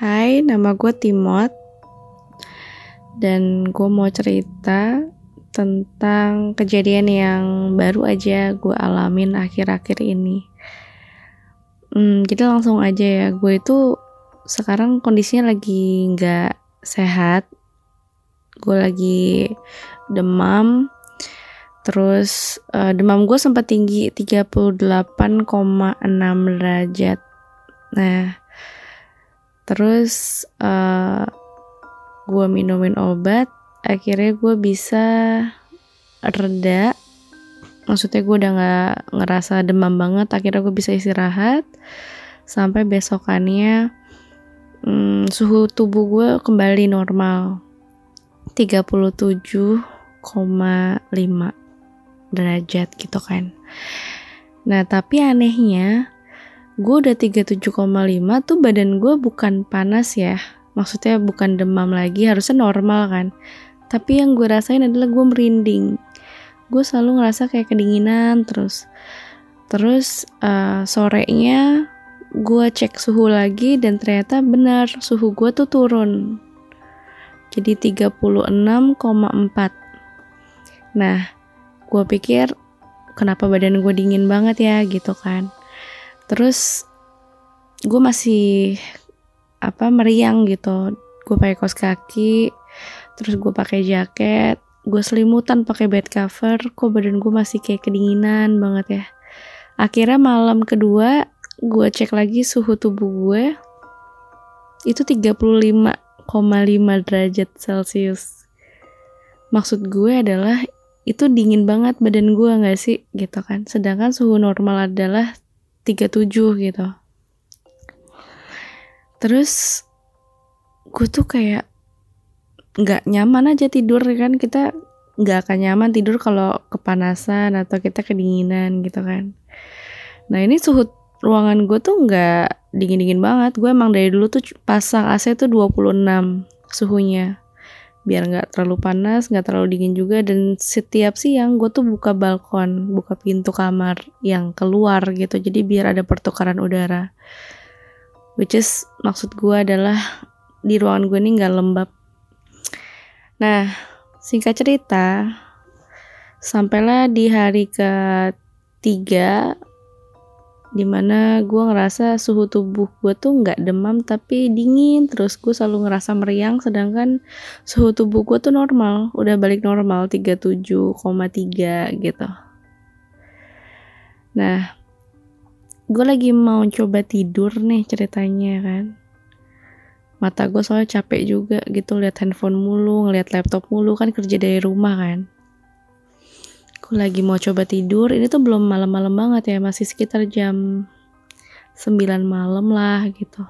Hai, nama gue Timot. Dan gue mau cerita tentang kejadian yang baru aja gue alamin akhir-akhir ini. Hmm, Jadi langsung aja ya, gue itu sekarang kondisinya lagi gak sehat. Gue lagi demam. Terus uh, demam gue sempat tinggi 38,6 derajat. Nah terus uh, eh, gue minumin obat akhirnya gue bisa reda. Maksudnya gue udah gak ngerasa demam banget akhirnya gue bisa istirahat. Sampai besokannya hmm, suhu tubuh gue kembali normal. 37,5 derajat gitu kan. Nah tapi anehnya gue udah 37,5 tuh badan gue bukan panas ya. Maksudnya bukan demam lagi harusnya normal kan. Tapi yang gue rasain adalah gue merinding. Gue selalu ngerasa kayak kedinginan terus. Terus uh, sorenya gue cek suhu lagi dan ternyata benar suhu gue tuh turun. Jadi 36,4 nah gue pikir kenapa badan gue dingin banget ya gitu kan terus gue masih apa meriang gitu. Gue pakai kaos kaki terus gue pakai jaket gue selimutan pakai bed cover kok badan gue masih kayak kedinginan banget ya. Akhirnya malam kedua gue cek lagi suhu tubuh gue itu 35,5 derajat celcius. Maksud gue adalah itu dingin banget badan gue gak sih? Gitu kan. Sedangkan suhu normal adalah 37 gitu. Terus gue tuh kayak nggak nyaman aja tidur kan? Kita nggak akan nyaman tidur kalau kepanasan atau kita kedinginan gitu kan? Nah ini suhu ruangan gue tuh nggak dingin dingin banget. Gue emang dari dulu tuh pasang AC tuh 26 suhunya biar nggak terlalu panas nggak terlalu dingin juga. Dan setiap siang gue tuh buka balkon buka pintu kamar yang keluar gitu. Jadi biar ada pertukaran udara. Which is maksud gue adalah di ruangan gue ini nggak lembab. Nah singkat cerita sampailah di hari ketiga di mana gue ngerasa suhu tubuh gue tuh nggak demam tapi dingin. Terus gue selalu ngerasa meriang sedangkan suhu tubuh gue tuh normal. Udah balik normal 37,3 gitu. Nah gue lagi mau coba tidur nih ceritanya kan. Mata gue soalnya capek juga gitu lihat handphone mulu ngeliat laptop mulu kan kerja dari rumah kan aku lagi mau coba tidur ini tuh belum malam-malam banget ya masih sekitar jam 9 malam lah gitu.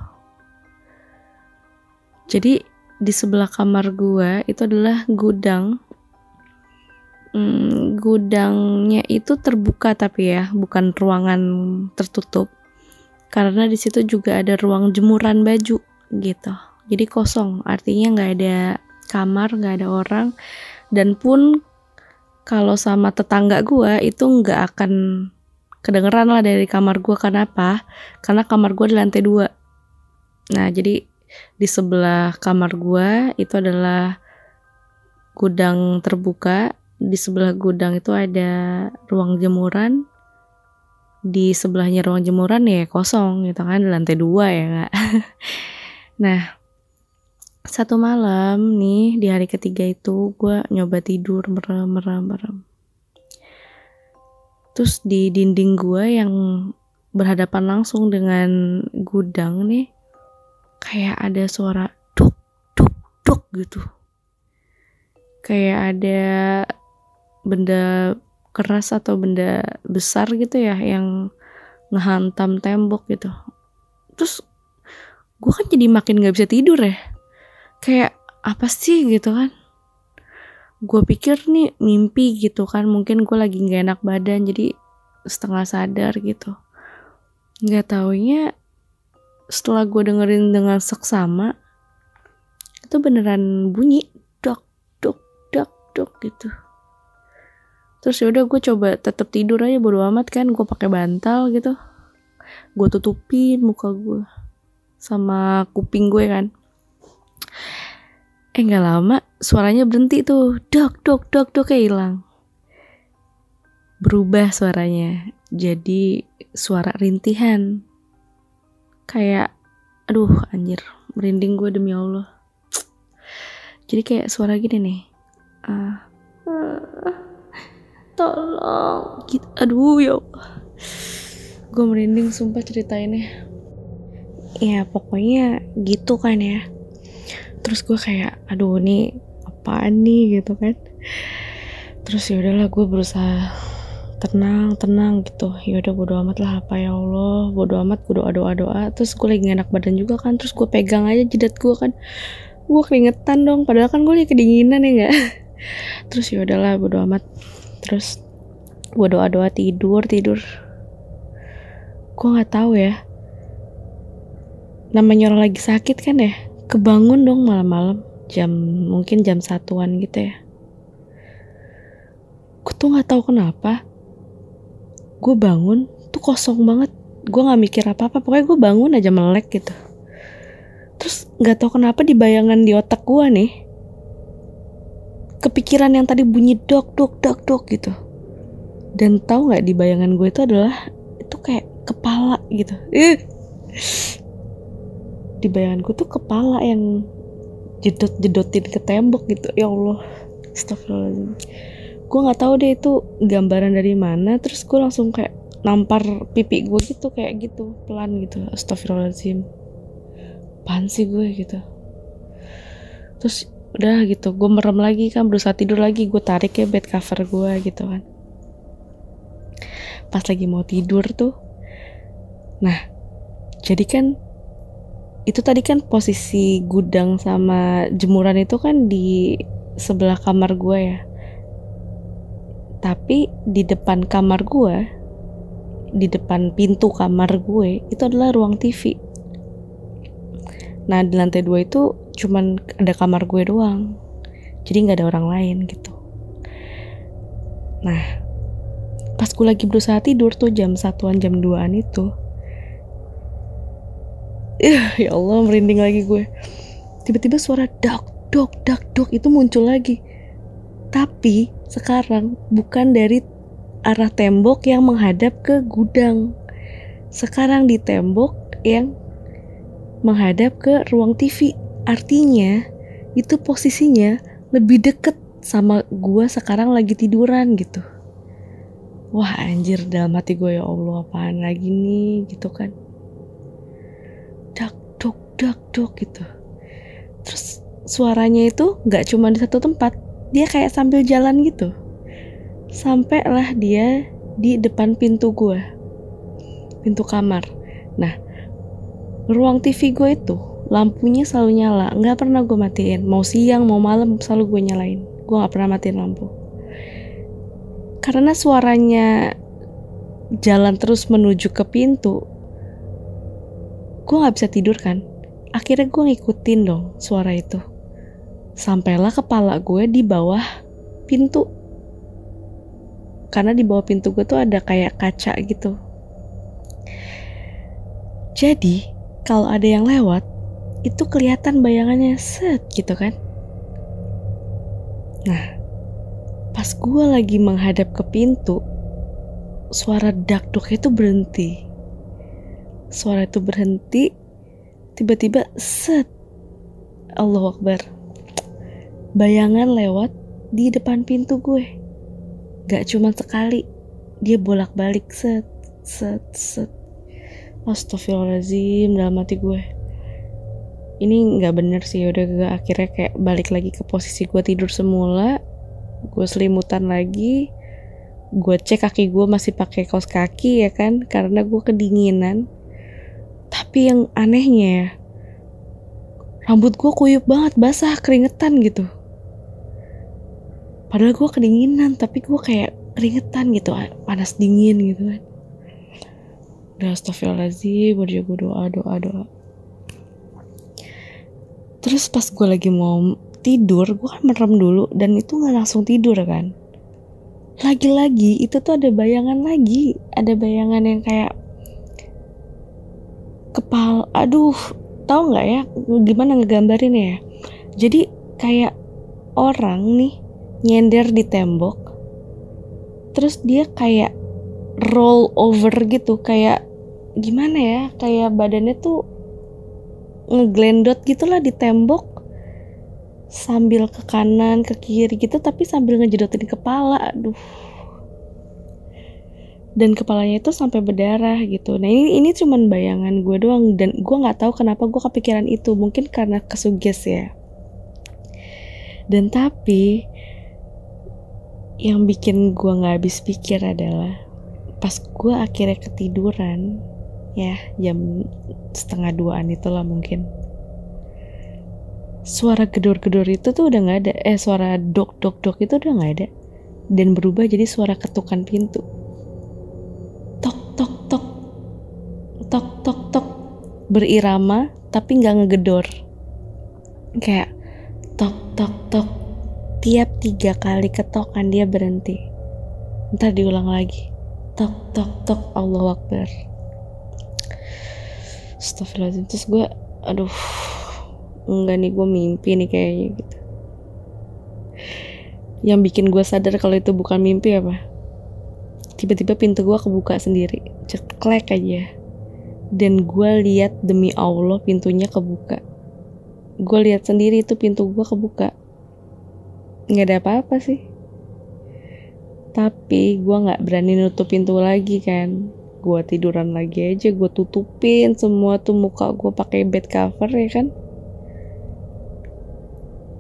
Jadi di sebelah kamar gua itu adalah gudang. Hmm, gudangnya itu terbuka tapi ya bukan ruangan tertutup. Karena di situ juga ada ruang jemuran baju gitu. Jadi kosong artinya nggak ada kamar nggak ada orang. Dan pun kalau sama tetangga gue itu nggak akan kedengeran lah dari kamar gue karena apa? Karena kamar gue di lantai dua. Nah jadi di sebelah kamar gue itu adalah gudang terbuka. Di sebelah gudang itu ada ruang jemuran. Di sebelahnya ruang jemuran ya kosong gitu kan di lantai dua ya nggak. nah satu malam nih di hari ketiga itu gue nyoba tidur merem merem merem. Terus di dinding gue yang berhadapan langsung dengan gudang nih kayak ada suara duk duk duk gitu. Kayak ada benda keras atau benda besar gitu ya yang ngehantam tembok gitu. Terus gue kan jadi makin gak bisa tidur ya kayak apa sih? gitu kan. Gue pikir nih mimpi gitu kan mungkin gue lagi nggak enak badan jadi setengah sadar gitu. Nggak taunya setelah gue dengerin dengan seksama itu beneran bunyi dok dok dok dok gitu. Terus yaudah gue coba tetap tidur aja bodo amat kan gue pakai bantal gitu. Gue tutupin muka gue sama kuping gue kan eh nggak lama suaranya berhenti tuh. Dok dok dok dok kayak hilang. Berubah suaranya jadi suara rintihan. Kayak aduh anjir. Merinding gue demi Allah. Jadi kayak suara gini nih. Uh, tolong. Gitu aduh ya gue merinding sumpah ceritainnya. Ya pokoknya gitu kan ya terus gue kayak aduh ini apaan nih? Gitu kan. Terus ya udahlah gue berusaha tenang tenang gitu. Ya udah bodo amat lah apa ya Allah. Bodo amat gue doa doa doa terus gue lagi enak badan juga kan. Terus gue pegang aja jidat gue kan. Gue keringetan dong padahal kan gue lagi kedinginan ya enggak terus ya udahlah bodo amat. Terus gue doa doa tidur tidur. Gue nggak tahu ya namanya orang lagi sakit kan ya kebangun dong malam-malam jam mungkin jam satuan gitu ya. Gue tuh nggak tahu kenapa gue bangun tuh kosong banget. Gue nggak mikir apa apa pokoknya gue bangun aja melek gitu. Terus nggak tahu kenapa di bayangan di otak gue nih kepikiran yang tadi bunyi dok dok dok dok gitu. Dan tahu nggak di bayangan gue itu adalah itu kayak kepala gitu di bayanganku tuh kepala yang jedot-jedotin ke tembok gitu. Ya Allah. Astagfirullahaladzim. Gue nggak tahu deh itu gambaran dari mana terus gue langsung kayak nampar pipi gue gitu kayak gitu pelan gitu. Astagfirullahaladzim. Pan sih gue gitu? Terus udah gitu gue merem lagi kan berusaha tidur lagi gue tarik ya bed cover gue gitu kan. Pas lagi mau tidur tuh. Nah jadi kan itu tadi kan posisi gudang sama jemuran itu kan di sebelah kamar gue ya. Tapi di depan kamar gue di depan pintu kamar gue itu adalah ruang TV nah di lantai dua itu cuman ada kamar gue doang. Jadi nggak ada orang lain gitu. Nah pas gue lagi berusaha tidur tuh jam satuan jam duaan itu ya Allah merinding lagi gue. Tiba-tiba suara dak dok dak dok itu muncul lagi. Tapi sekarang bukan dari arah tembok yang menghadap ke gudang. Sekarang di tembok yang menghadap ke ruang TV artinya itu posisinya lebih deket sama gue sekarang lagi tiduran gitu. Wah anjir dalam hati gue ya Allah apaan lagi nih gitu kan dak dok gitu. Terus suaranya itu nggak cuma di satu tempat dia kayak sambil jalan gitu. Sampailah dia di depan pintu gue pintu kamar. Nah ruang TV gue itu lampunya selalu nyala nggak pernah gue matiin. Mau siang mau malam selalu gue nyalain. Gue nggak pernah matiin lampu. Karena suaranya jalan terus menuju ke pintu gue nggak bisa tidur kan akhirnya gue ngikutin dong suara itu. Sampailah kepala gue di bawah pintu. Karena di bawah pintu gue tuh ada kayak kaca gitu. Jadi kalau ada yang lewat itu kelihatan bayangannya set gitu kan? Nah pas gue lagi menghadap ke pintu suara dak dok itu berhenti. Suara itu berhenti tiba-tiba set. Allah Akbar. Bayangan lewat di depan pintu gue. Gak cuma sekali dia bolak-balik set set set. Astagfirullahaladzim dalam hati gue. Ini nggak bener sih udah gak akhirnya kayak balik lagi ke posisi gue tidur semula. Gue selimutan lagi. Gue cek kaki gue masih pakai kaos kaki ya kan karena gue kedinginan tapi yang anehnya ya, rambut gue kuyup banget, basah, keringetan gitu. Padahal gue kedinginan, tapi gue kayak keringetan gitu, panas dingin gitu kan. Udah astagfirullahaladzim, gue juga doa, doa, doa. Terus pas gue lagi mau tidur, gue kan merem dulu, dan itu gak langsung tidur kan. Lagi-lagi itu tuh ada bayangan lagi, ada bayangan yang kayak kepala aduh tahu nggak ya gimana ngegambarin ya? Jadi kayak orang nih nyender di tembok terus dia kayak roll over gitu kayak gimana ya kayak badannya tuh ngeglendot gitulah di tembok sambil ke kanan ke kiri gitu tapi sambil ngejedotin kepala aduh dan kepalanya itu sampai berdarah gitu. Nah ini ini cuman bayangan gue doang dan gue nggak tahu kenapa gue kepikiran itu. Mungkin karena kesuges ya. Dan tapi yang bikin gue nggak habis pikir adalah pas gue akhirnya ketiduran ya jam setengah duaan itulah mungkin. Suara gedor-gedor itu tuh udah nggak ada. Eh suara dok dok dok itu udah nggak ada. Dan berubah jadi suara ketukan pintu tok tok tok berirama tapi nggak ngegedor. Kayak tok tok tok tiap tiga kali ketokan dia berhenti. Ntar diulang lagi. Tok tok tok Allah Akbar. Astagfirullahaladzim terus gue aduh enggak nih gue mimpi nih kayaknya gitu. Yang bikin gue sadar kalau itu bukan mimpi apa? Tiba-tiba pintu gue kebuka sendiri. Ceklek aja dan gue lihat demi Allah pintunya kebuka. Gue lihat sendiri itu pintu gue kebuka. Nggak ada apa-apa sih. Tapi gue nggak berani nutup pintu lagi kan. Gue tiduran lagi aja gue tutupin semua tuh muka gue pakai bed cover ya kan.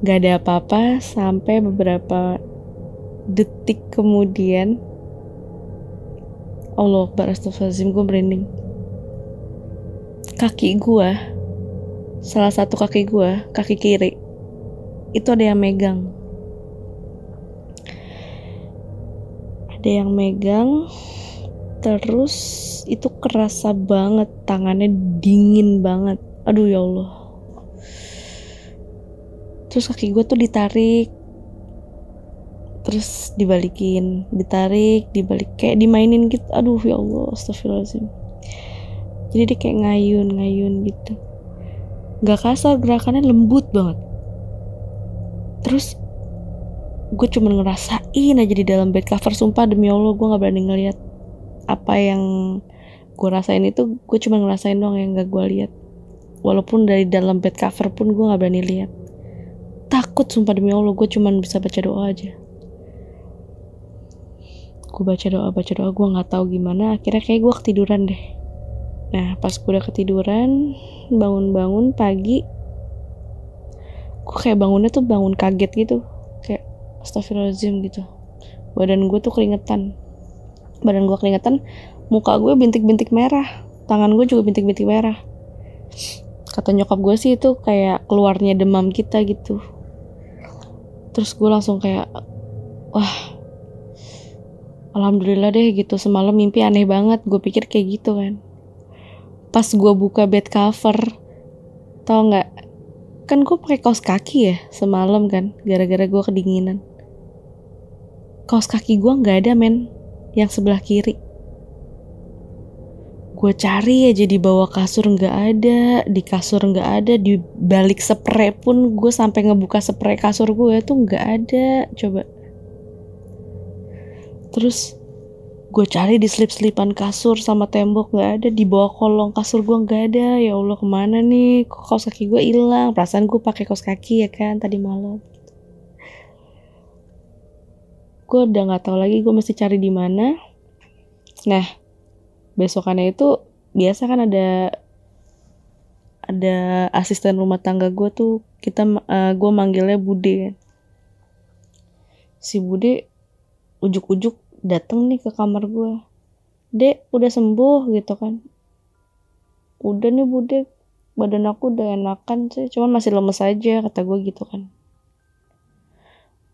Nggak ada apa-apa sampai beberapa detik kemudian Allah Akbar Astagfirullahaladzim gue merinding kaki gue salah satu kaki gue kaki kiri itu ada yang megang. Ada yang megang terus itu kerasa banget tangannya dingin banget. Aduh ya Allah. Terus kaki gue tuh ditarik terus dibalikin ditarik dibalik kayak dimainin gitu. Aduh ya Allah astagfirullahaladzim jadi dia kayak ngayun ngayun gitu. Nggak kasar gerakannya lembut banget. Terus gue cuma ngerasain aja di dalam bed cover sumpah demi Allah gue nggak berani ngeliat apa yang gue rasain itu. Gue cuma ngerasain doang yang gak gue lihat. Walaupun dari dalam bed cover pun gue nggak berani lihat. Takut sumpah demi Allah gue cuma bisa baca doa aja. Gue baca doa baca doa gue nggak tahu gimana. Akhirnya kayak gue ketiduran deh nah pas gue udah ketiduran bangun-bangun pagi gue kayak bangunnya tuh bangun kaget gitu. Kayak astagfirullahaladzim gitu. Badan gue tuh keringetan. Badan gue keringetan muka gue bintik-bintik merah tangan gue juga bintik-bintik merah. Kata nyokap gue sih itu kayak keluarnya demam kita gitu. Terus gue langsung kayak wah alhamdulillah deh gitu. Semalam mimpi aneh banget gue pikir kayak gitu kan pas gue buka bed cover tau nggak? Kan gue pakai kaos kaki ya semalam kan gara-gara gue kedinginan. Kaos kaki gue nggak ada men yang sebelah kiri. Gue cari aja di bawah kasur nggak ada di kasur nggak ada di balik spray pun gue sampai ngebuka spray kasur gue tuh nggak ada coba. Terus gue cari di slip-slipan kasur sama tembok nggak ada di bawah kolong kasur gue nggak ada. Ya allah ke mana nih? Kok kaos kaki gue hilang? Perasaan gue pakai kaos kaki ya kan tadi malam. Gue udah nggak tahu lagi gue mesti cari di mana. Nah besokannya itu biasa kan ada ada asisten rumah tangga gue tuh kita uh, gue manggilnya Bude. Si Bude ujuk-ujuk dateng nih ke kamar gue dek udah sembuh gitu kan. Udah nih bude badan aku udah enakan sih. Cuman masih lemes aja kata gue gitu kan.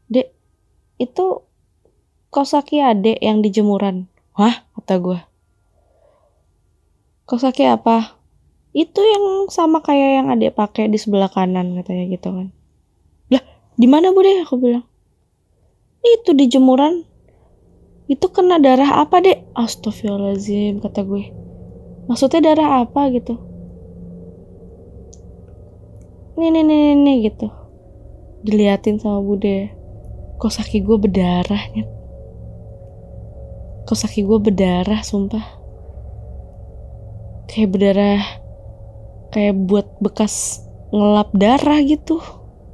Dek itu kosaki adek yang di jemuran? Wah kata gue kosaki apa? Itu yang sama kayak yang adek pakai di sebelah kanan katanya gitu kan. Lah di mana bude aku bilang. Itu di jemuran itu kena darah apa dek? Astagfirullahaladzim kata gue. Maksudnya darah apa gitu? Nih nih nih nih, nih gitu. Diliatin sama bude. Kok kaki gue berdarah nyet? Kok kaki gue berdarah sumpah? Kayak berdarah kayak buat bekas ngelap darah gitu.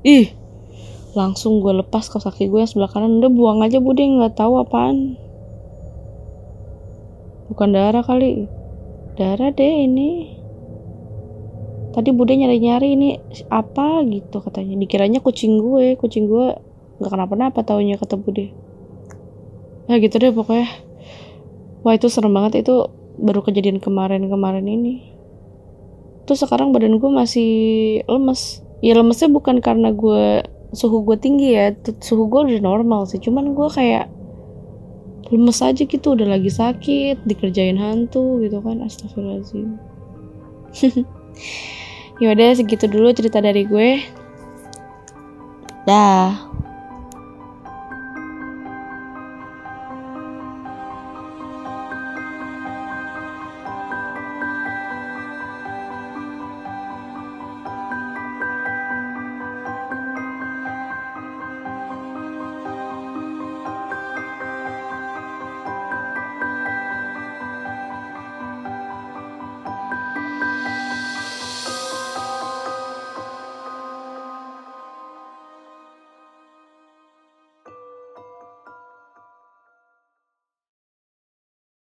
Ih langsung gue lepas kos kaki gue yang sebelah kanan. Udah buang aja bude nggak tahu apaan bukan darah kali. Darah deh ini. Tadi bude nyari-nyari ini apa gitu katanya. Dikiranya kucing gue. Kucing gue nggak kenapa-napa taunya kata bude. Ya gitu deh pokoknya. Wah itu serem banget. Itu baru kejadian kemarin-kemarin ini. Terus sekarang badan gue masih lemes. Ya lemesnya bukan karena gue suhu gue tinggi ya. Suhu gue udah normal sih. Cuman gue kayak lemes aja gitu udah lagi sakit dikerjain hantu gitu kan astagfirullahaladzim Yaudah segitu dulu cerita dari gue. Dah.